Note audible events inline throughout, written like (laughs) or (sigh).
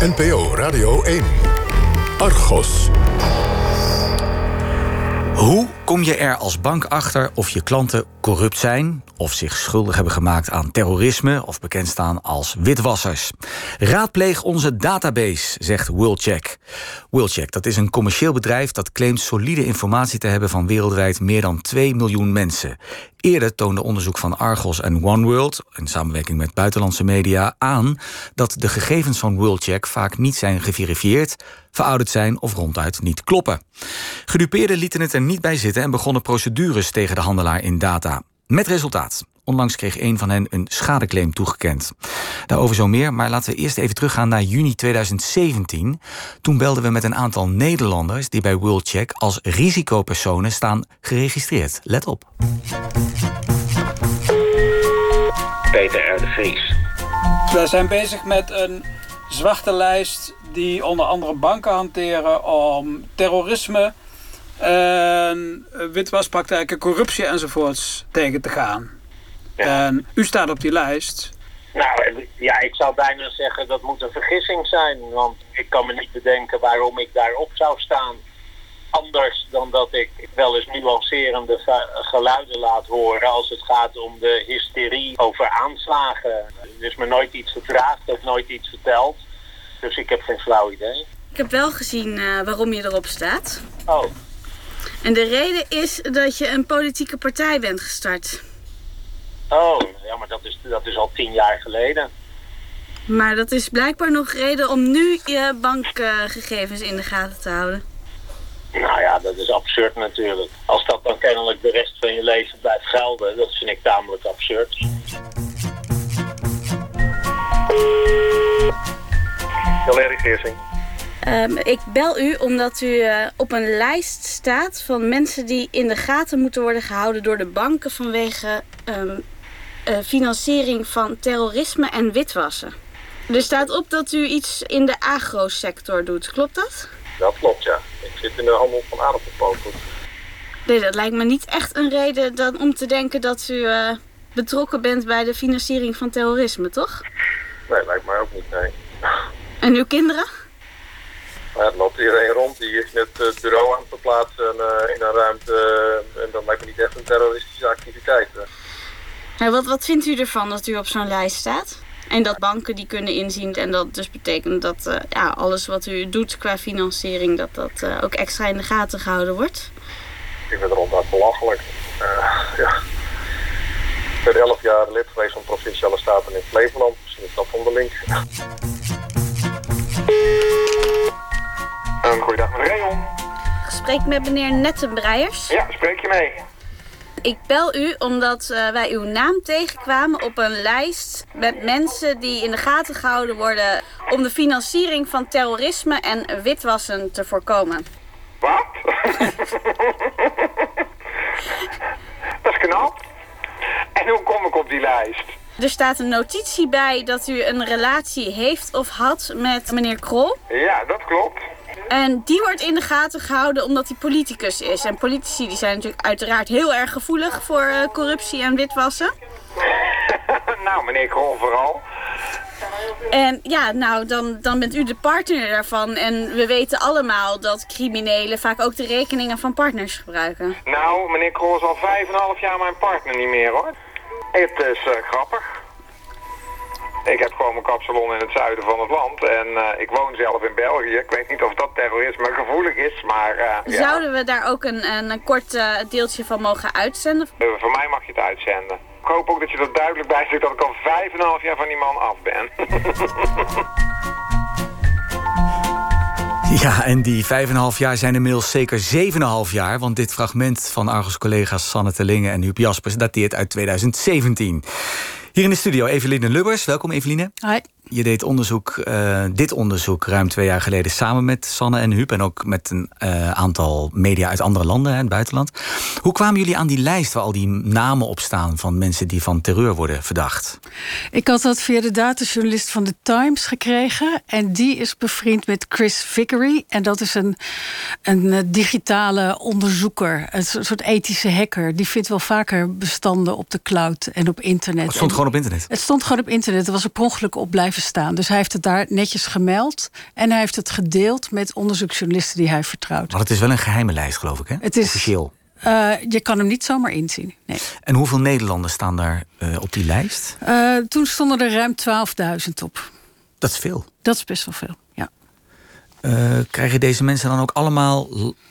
NPO Radio 1. Argos. Hoe kom je er als bank achter of je klanten corrupt zijn... of zich schuldig hebben gemaakt aan terrorisme... of bekend staan als witwassers? Raadpleeg onze database, zegt Worldcheck. Worldcheck, dat is een commercieel bedrijf... dat claimt solide informatie te hebben van wereldwijd meer dan 2 miljoen mensen. Eerder toonde onderzoek van Argos en OneWorld... in samenwerking met buitenlandse media aan... dat de gegevens van Worldcheck vaak niet zijn geverifieerd... verouderd zijn of ronduit niet kloppen. Gedupeerden lieten het er niet bij zitten... en begonnen procedures tegen de handelaar in data. Met resultaat. Onlangs kreeg een van hen een schadeclaim toegekend. Daarover zo meer, maar laten we eerst even teruggaan naar juni 2017. Toen belden we met een aantal Nederlanders die bij WorldCheck als risicopersonen staan geregistreerd. Let op. Peter R. de Vries. We zijn bezig met een zwarte lijst die onder andere banken hanteren om terrorisme, en witwaspraktijken, corruptie enzovoorts tegen te gaan. En u staat op die lijst. Nou, ja, ik zou bijna zeggen dat moet een vergissing zijn. Want ik kan me niet bedenken waarom ik daarop zou staan. Anders dan dat ik wel eens nuancerende geluiden laat horen als het gaat om de hysterie over aanslagen. Er is me nooit iets gevraagd, ook nooit iets verteld. Dus ik heb geen flauw idee. Ik heb wel gezien uh, waarom je erop staat. Oh. En de reden is dat je een politieke partij bent gestart. Oh, ja, maar dat is, dat is al tien jaar geleden. Maar dat is blijkbaar nog reden om nu je bankgegevens in de gaten te houden. Nou ja, dat is absurd natuurlijk. Als dat dan kennelijk de rest van je leven blijft gelden, dat vind ik tamelijk absurd. Valerie Geersing. Um, ik bel u omdat u uh, op een lijst staat van mensen die in de gaten moeten worden gehouden door de banken vanwege um, uh, financiering van terrorisme en witwassen. Er staat op dat u iets in de agrosector doet, klopt dat? Dat klopt, ja. Ik zit in de handel van aardappelpoten. Nee, dat lijkt me niet echt een reden dan om te denken dat u uh, betrokken bent bij de financiering van terrorisme, toch? Nee, lijkt mij ook niet, nee. En uw kinderen? Maar het loopt iedereen rond, die is net het bureau aan het verplaatsen uh, in een ruimte. Uh, en dat lijkt me niet echt een terroristische activiteit. Wat, wat vindt u ervan dat u op zo'n lijst staat? En dat banken die kunnen inzien en dat dus betekent dat uh, ja, alles wat u doet qua financiering, dat dat uh, ook extra in de gaten gehouden wordt? Ik vind het ronduit belachelijk. Uh, ja. Ik ben 11 jaar lid geweest van Provinciale Staten in Flevoland. Misschien is dat van Um, goeiedag, meneer Rayon. Gesprek met meneer Nettenbreiers. Ja, spreek je mee. Ik bel u omdat uh, wij uw naam tegenkwamen op een lijst met mensen die in de gaten gehouden worden om de financiering van terrorisme en witwassen te voorkomen. Wat? (laughs) Dat is knap. En hoe kom ik op die lijst? Er staat een notitie bij dat u een relatie heeft of had met meneer Krol. Ja, dat klopt. En die wordt in de gaten gehouden omdat hij politicus is. En politici die zijn natuurlijk uiteraard heel erg gevoelig voor uh, corruptie en witwassen. (laughs) nou, meneer Krol vooral. En ja, nou, dan, dan bent u de partner daarvan. En we weten allemaal dat criminelen vaak ook de rekeningen van partners gebruiken. Nou, meneer Krol is al vijf en half jaar mijn partner niet meer, hoor. Het is uh, grappig. Ik heb gewoon mijn kapsalon in het zuiden van het land. En uh, ik woon zelf in België. Ik weet niet of dat terrorisme gevoelig is, maar... Uh, Zouden we daar ook een, een, een kort uh, deeltje van mogen uitzenden? voor mij mag je het uitzenden. Ik hoop ook dat je er duidelijk bij zit dat ik al vijf en een half jaar van die man af ben. (laughs) Ja, en die vijf en een half jaar zijn inmiddels zeker zeven en een half jaar... want dit fragment van Argos collega's Sanne Tellingen en Huub Jaspers... dateert uit 2017. Hier in de studio Eveline Lubbers. Welkom Eveline. Hoi. Je deed onderzoek, uh, dit onderzoek ruim twee jaar geleden samen met Sanne en Huub... en ook met een uh, aantal media uit andere landen, in het buitenland. Hoe kwamen jullie aan die lijst waar al die namen op staan... van mensen die van terreur worden verdacht? Ik had dat via de datajournalist van The Times gekregen. En die is bevriend met Chris Vickery. En dat is een, een digitale onderzoeker, een soort ethische hacker. Die vindt wel vaker bestanden op de cloud en op internet. Het stond gewoon op internet? Het stond gewoon op internet. Er was er per ongeluk op blijven staan. Dus hij heeft het daar netjes gemeld. En hij heeft het gedeeld met onderzoeksjournalisten die hij vertrouwt. Maar het is wel een geheime lijst, geloof ik, hè? Het is, Officieel. Uh, je kan hem niet zomaar inzien. Nee. En hoeveel Nederlanders staan daar uh, op die lijst? Uh, toen stonden er ruim 12.000 op. Dat is veel. Dat is best wel veel, ja. krijgen deze mensen dan ook allemaal,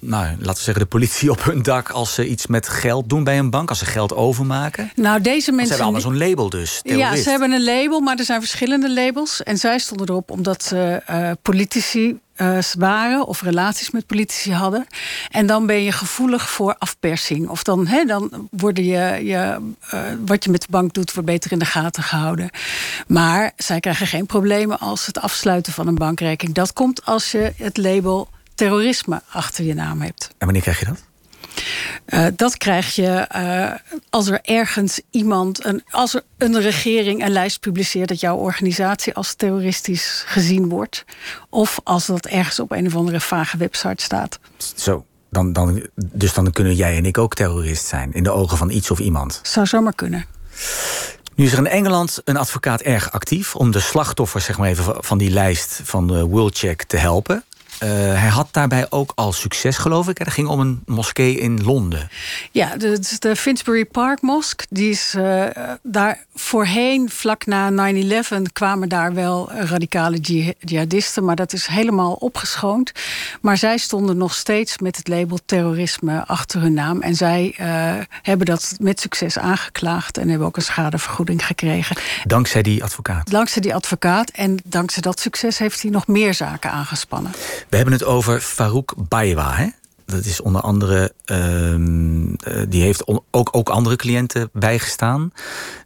nou, laten we zeggen, de politie op hun dak als ze iets met geld doen bij een bank, als ze geld overmaken? Nou, deze mensen. Ze hebben allemaal zo'n label dus. Terrorist. Ja, ze hebben een label, maar er zijn verschillende labels. En zij stonden erop omdat ze politici uh, waren of relaties met politici hadden. En dan ben je gevoelig voor afpersing. Of dan, hè, dan worden je, je uh, wat je met de bank doet, wordt beter in de gaten gehouden. Maar zij krijgen geen problemen als het afsluiten van een bankrekening. Dat komt als je het label terrorisme achter je naam hebt. En wanneer krijg je dat? Uh, dat krijg je uh, als er ergens iemand, een, als er een regering een lijst publiceert dat jouw organisatie als terroristisch gezien wordt. Of als dat ergens op een of andere vage website staat. Zo. Dan, dan, dus dan kunnen jij en ik ook terrorist zijn in de ogen van iets of iemand. Zou zomaar kunnen. Nu is er in Engeland een advocaat erg actief om de slachtoffers zeg maar even, van die lijst van de Worldcheck te helpen. Uh, hij had daarbij ook al succes, geloof ik. Het ging om een moskee in Londen. Ja, de, de Finsbury Park Mosque. Die is uh, daar voorheen, vlak na 9-11, kwamen daar wel radicale jihadisten. Maar dat is helemaal opgeschoond. Maar zij stonden nog steeds met het label terrorisme achter hun naam. En zij uh, hebben dat met succes aangeklaagd. En hebben ook een schadevergoeding gekregen. Dankzij die advocaat? Dankzij die advocaat. En dankzij dat succes heeft hij nog meer zaken aangespannen. We hebben het over Farouk Baywa. Hè? Dat is onder andere, uh, die heeft ook, ook andere cliënten bijgestaan.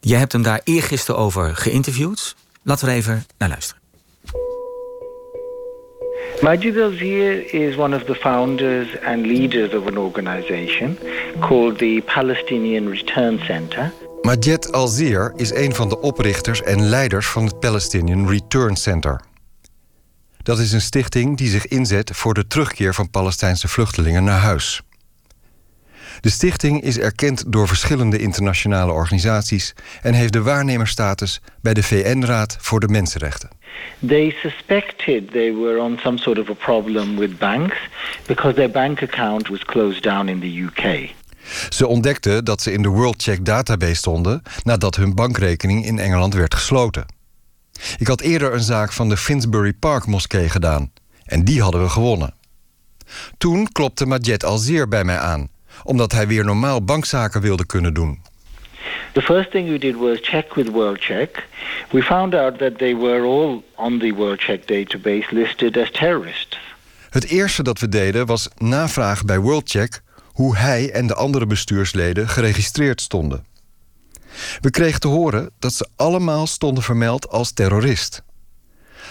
Jij hebt hem daar eergisteren over geïnterviewd. Laten we er even naar luisteren. Majid Al-Zir is one of the founders and leaders of an organization called the Palestinian Return Center. Majid Al-Zir is een van de oprichters en leiders van het Palestinian Return Center. Dat is een stichting die zich inzet voor de terugkeer van Palestijnse vluchtelingen naar huis. De stichting is erkend door verschillende internationale organisaties en heeft de waarnemerstatus bij de VN-raad voor de mensenrechten. They suspected they were on some sort of a problem with banks because their bank account was closed down in the UK. Ze ontdekten dat ze in de World Check database stonden nadat hun bankrekening in Engeland werd gesloten. Ik had eerder een zaak van de Finsbury Park moskee gedaan. En die hadden we gewonnen. Toen klopte Majed Alzeer bij mij aan, omdat hij weer normaal bankzaken wilde kunnen doen. The first thing we did was check with WorldCheck. We found out that they were all on the WorldCheck database listed as terrorists. Het eerste dat we deden was navragen bij WorldCheck hoe hij en de andere bestuursleden geregistreerd stonden. We kregen te horen dat ze allemaal stonden vermeld als terrorist.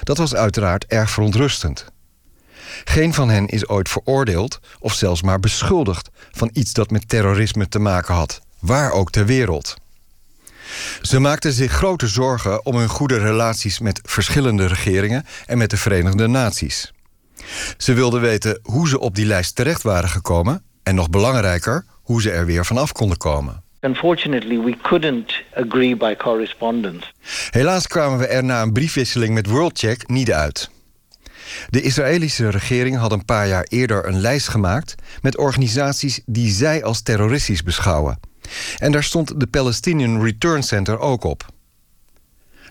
Dat was uiteraard erg verontrustend. Geen van hen is ooit veroordeeld of zelfs maar beschuldigd van iets dat met terrorisme te maken had, waar ook ter wereld. Ze maakten zich grote zorgen om hun goede relaties met verschillende regeringen en met de Verenigde Naties. Ze wilden weten hoe ze op die lijst terecht waren gekomen en nog belangrijker, hoe ze er weer vanaf konden komen. Unfortunately, we couldn't agree by correspondence. Helaas kwamen we er na een briefwisseling met WorldCheck niet uit. De Israëlische regering had een paar jaar eerder een lijst gemaakt met organisaties die zij als terroristisch beschouwen. En daar stond de Palestinian Return Center ook op.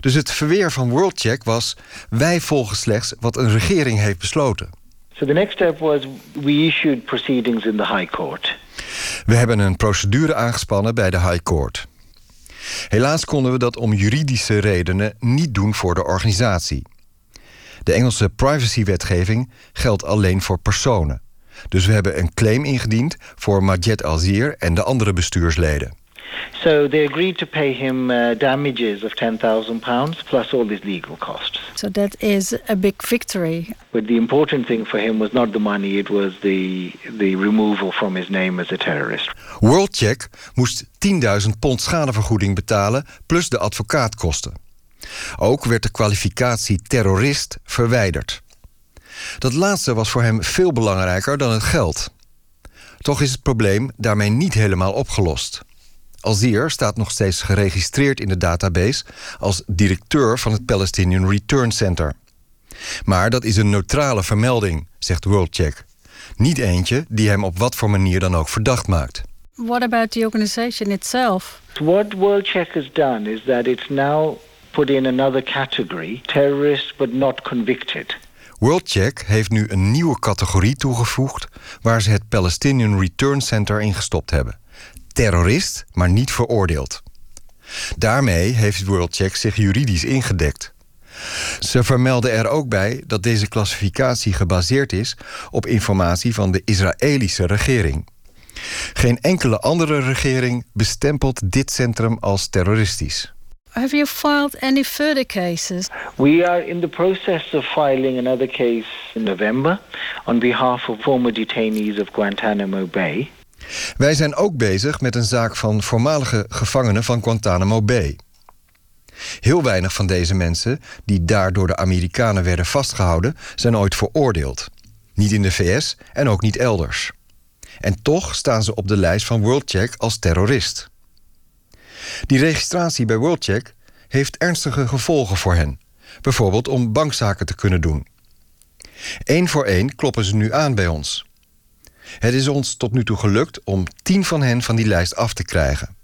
Dus het verweer van WorldCheck was: wij volgen slechts wat een regering heeft besloten. So the next step was we issued proceedings in the High Court. We hebben een procedure aangespannen bij de High Court. Helaas konden we dat om juridische redenen niet doen voor de organisatie. De Engelse privacywetgeving geldt alleen voor personen. Dus we hebben een claim ingediend voor Majed Alzir en de andere bestuursleden. So they agreed to pay him uh, damages of £10,000 plus all his legal costs. So that is a big victory. But the important thing for him was not the money, it was the, the removal from his name as a terrorist. WorldCheck moest 10.000 pond schadevergoeding betalen plus de advocaatkosten. Ook werd de kwalificatie terrorist verwijderd. Dat laatste was voor hem veel belangrijker dan het geld. Toch is het probleem daarmee niet helemaal opgelost. Alzier staat nog steeds geregistreerd in de database als directeur van het Palestinian Return Center. Maar dat is een neutrale vermelding, zegt WorldCheck. Niet eentje die hem op wat voor manier dan ook verdacht maakt. What about the organization itself? What WorldCheck has done is that it's now put in another category, terrorist but not convicted. WorldCheck heeft nu een nieuwe categorie toegevoegd waar ze het Palestinian Return Center in gestopt hebben. Terrorist, maar niet veroordeeld. Daarmee heeft WorldCheck zich juridisch ingedekt. Ze vermelden er ook bij dat deze klassificatie gebaseerd is op informatie van de Israëlische regering. Geen enkele andere regering bestempelt dit centrum als terroristisch. Have you filed any further cases? We are in the process of filing another case in November on behalf of former detainees of Guantanamo Bay. Wij zijn ook bezig met een zaak van voormalige gevangenen van Guantanamo Bay. Heel weinig van deze mensen, die daar door de Amerikanen werden vastgehouden, zijn ooit veroordeeld. Niet in de VS en ook niet elders. En toch staan ze op de lijst van WorldCheck als terrorist. Die registratie bij WorldCheck heeft ernstige gevolgen voor hen. Bijvoorbeeld om bankzaken te kunnen doen. Eén voor één kloppen ze nu aan bij ons. Het is ons tot nu toe gelukt om tien van hen van die lijst af te krijgen.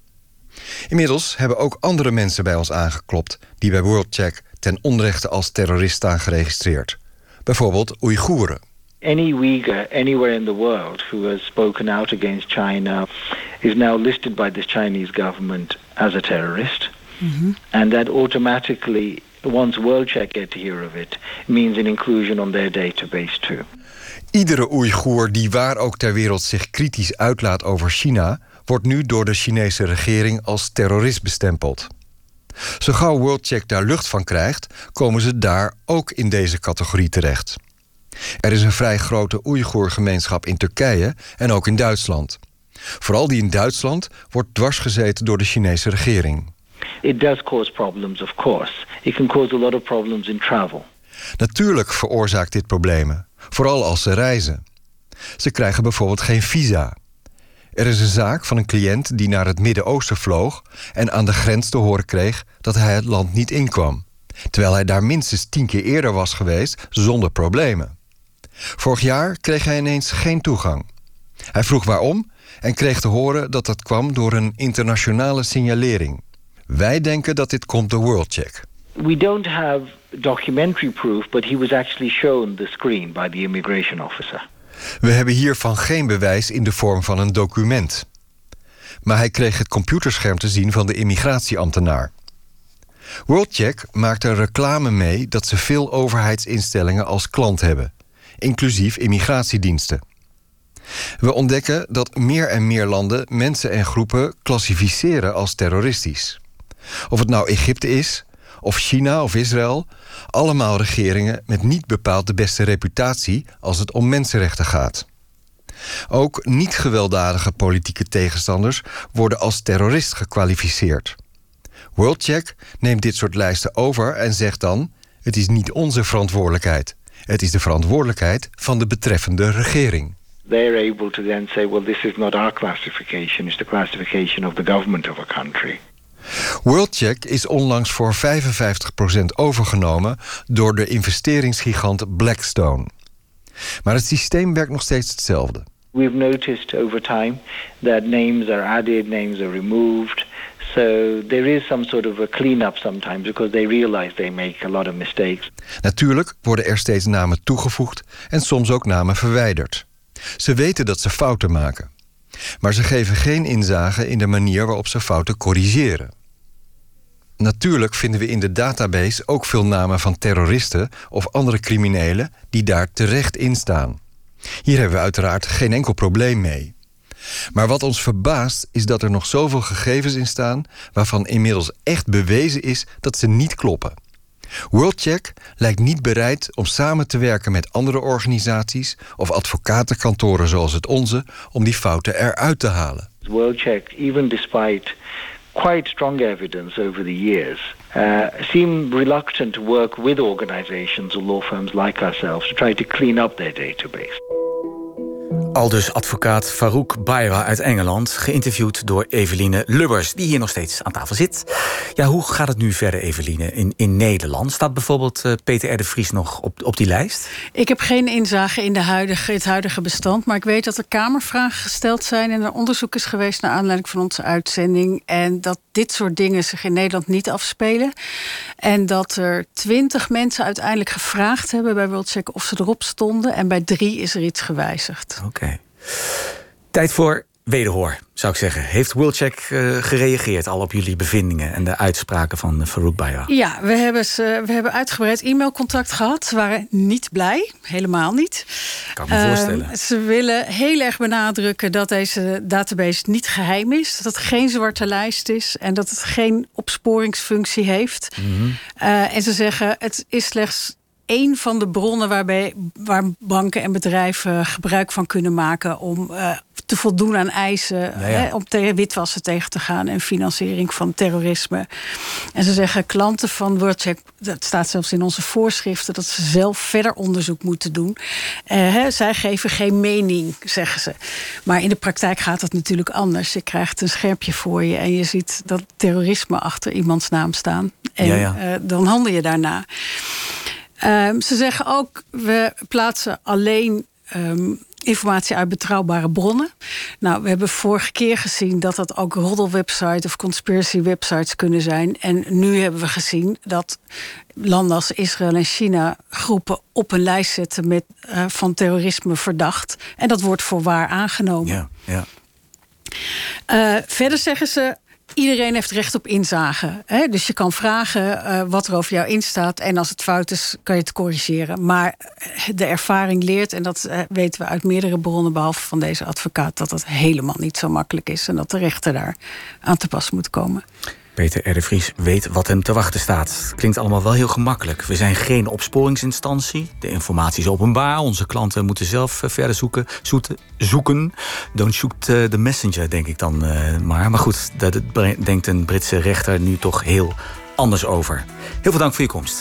Inmiddels hebben ook andere mensen bij ons aangeklopt die bij WorldCheck ten onrechte als terrorist staan geregistreerd. Bijvoorbeeld Oeigoeren. Any Uyghur anywhere in the world who has spoken out against China is now listed by the Chinese government as a terrorist. And that automatically, once WorldCheck get to hear of it, means an inclusion on their database too. Iedere Oeigoer die waar ook ter wereld zich kritisch uitlaat over China, wordt nu door de Chinese regering als terrorist bestempeld. Zo gauw WorldCheck daar lucht van krijgt, komen ze daar ook in deze categorie terecht. Er is een vrij grote Oeigoer-gemeenschap in Turkije en ook in Duitsland. Vooral die in Duitsland wordt dwarsgezeten door de Chinese regering. It does cause problems, of course. It can cause a lot of problems in travel. Natuurlijk veroorzaakt dit problemen, vooral als ze reizen. Ze krijgen bijvoorbeeld geen visa. Er is een zaak van een cliënt die naar het Midden-Oosten vloog en aan de grens te horen kreeg dat hij het land niet inkwam, terwijl hij daar minstens tien keer eerder was geweest zonder problemen. Vorig jaar kreeg hij ineens geen toegang. Hij vroeg waarom en kreeg te horen dat dat kwam door een internationale signalering. Wij denken dat dit komt door WorldCheck. We don't have documentary proof, but he was actually shown the screen by the immigration officer. We hebben hiervan geen bewijs in de vorm van een document. Maar hij kreeg het computerscherm te zien van de immigratieambtenaar. WorldCheck maakt er reclame mee dat ze veel overheidsinstellingen als klant hebben, inclusief immigratiediensten. We ontdekken dat meer en meer landen mensen en groepen klassificeren als terroristisch. Of het nou Egypte is, of China of Israël, allemaal regeringen met niet bepaald de beste reputatie als het om mensenrechten gaat. Ook niet gewelddadige politieke tegenstanders worden als terrorist gekwalificeerd. WorldCheck neemt dit soort lijsten over en zegt dan: het is niet onze verantwoordelijkheid. Het is de verantwoordelijkheid van de betreffende regering. They're able to then say, well, this is not our classification, it's the classification of the government of a country. WorldCheck is onlangs voor 55% overgenomen door de investeringsgigant Blackstone. Maar het systeem werkt nog steeds hetzelfde. We've noticed over time that names are added, names are removed. So there is some sort of a cleanup sometimes because they realize they make a lot of mistakes. Natuurlijk worden er steeds namen toegevoegd en soms ook namen verwijderd. Ze weten dat ze fouten maken. Maar ze geven geen inzage in de manier waarop ze fouten corrigeren. Natuurlijk vinden we in de database ook veel namen van terroristen of andere criminelen die daar terecht in staan. Hier hebben we uiteraard geen enkel probleem mee. Maar wat ons verbaast is dat er nog zoveel gegevens in staan waarvan inmiddels echt bewezen is dat ze niet kloppen. WorldCheck lijkt niet bereid om samen te werken met andere organisaties of advocatenkantoren zoals het onze om die fouten eruit te halen. WorldCheck, even despite quite strong evidence over the years, uh, seem reluctant to work with organizations or law firms like ourselves to try to clean up their database. Aldus advocaat Farouk Bayra uit Engeland, geïnterviewd door Eveline Lubbers, die hier nog steeds aan tafel zit. Ja, hoe gaat het nu verder, Eveline, in, in Nederland? Staat bijvoorbeeld uh, Peter R. de Vries nog op, op die lijst? Ik heb geen inzage in de huidige, het huidige bestand, maar ik weet dat er Kamervragen gesteld zijn en er onderzoek is geweest naar aanleiding van onze uitzending. En dat dit soort dingen zich in Nederland niet afspelen. En dat er twintig mensen uiteindelijk gevraagd hebben bij WorldCheck of ze erop stonden. En bij drie is er iets gewijzigd. Oké. Tijd voor wederhoor, zou ik zeggen. Heeft Wilcheck uh, gereageerd al op jullie bevindingen en de uitspraken van uh, Farouk Bayra? Ja, we hebben, ze, we hebben uitgebreid e-mailcontact gehad. Ze waren niet blij, helemaal niet. Kan me uh, voorstellen. Ze willen heel erg benadrukken dat deze database niet geheim is. Dat het geen zwarte lijst is en dat het geen opsporingsfunctie heeft. Mm -hmm. en ze zeggen het is slechts een van de bronnen waarbij, waar banken en bedrijven gebruik van kunnen maken om uh, te voldoen aan eisen ja, ja. Hè, om tegen witwassen tegen te gaan en financiering van terrorisme. En ze zeggen klanten van WorldCheck, dat staat zelfs in onze voorschriften, dat ze zelf verder onderzoek moeten doen. Uh, hè, zij geven geen mening, zeggen ze. Maar in de praktijk gaat het natuurlijk anders. Je krijgt een scherpje voor je en je ziet dat terrorisme achter iemands naam staan. En ja, uh, dan handel je daarna. Um, ze zeggen ook, we plaatsen alleen um, informatie uit betrouwbare bronnen. Nou, we hebben vorige keer gezien dat dat ook roddelwebsites of conspiracy websites kunnen zijn. En nu hebben we gezien dat landen als Israël en China groepen op een lijst zetten met, uh, van terrorisme verdacht. En dat wordt voor waar aangenomen. Ja, ja. Uh, verder zeggen ze, Iedereen heeft recht op inzage. Hè? Dus je kan vragen uh, wat er over jou instaat. En als het fout is, kan je het corrigeren. Maar de ervaring leert, en dat uh, weten we uit meerdere bronnen, behalve van deze advocaat, dat dat helemaal niet zo makkelijk is. En dat de rechter daar aan te pas moet komen. Peter R. Vries weet wat hem te wachten staat. Klinkt allemaal wel heel gemakkelijk. We zijn geen opsporingsinstantie. De informatie is openbaar. Onze klanten moeten zelf verder zoeken. Zoeten, zoeken. Don't shoot the messenger, denk ik dan uh, maar. Maar goed, daar denkt een Britse rechter nu toch heel anders over. Heel veel dank voor je komst.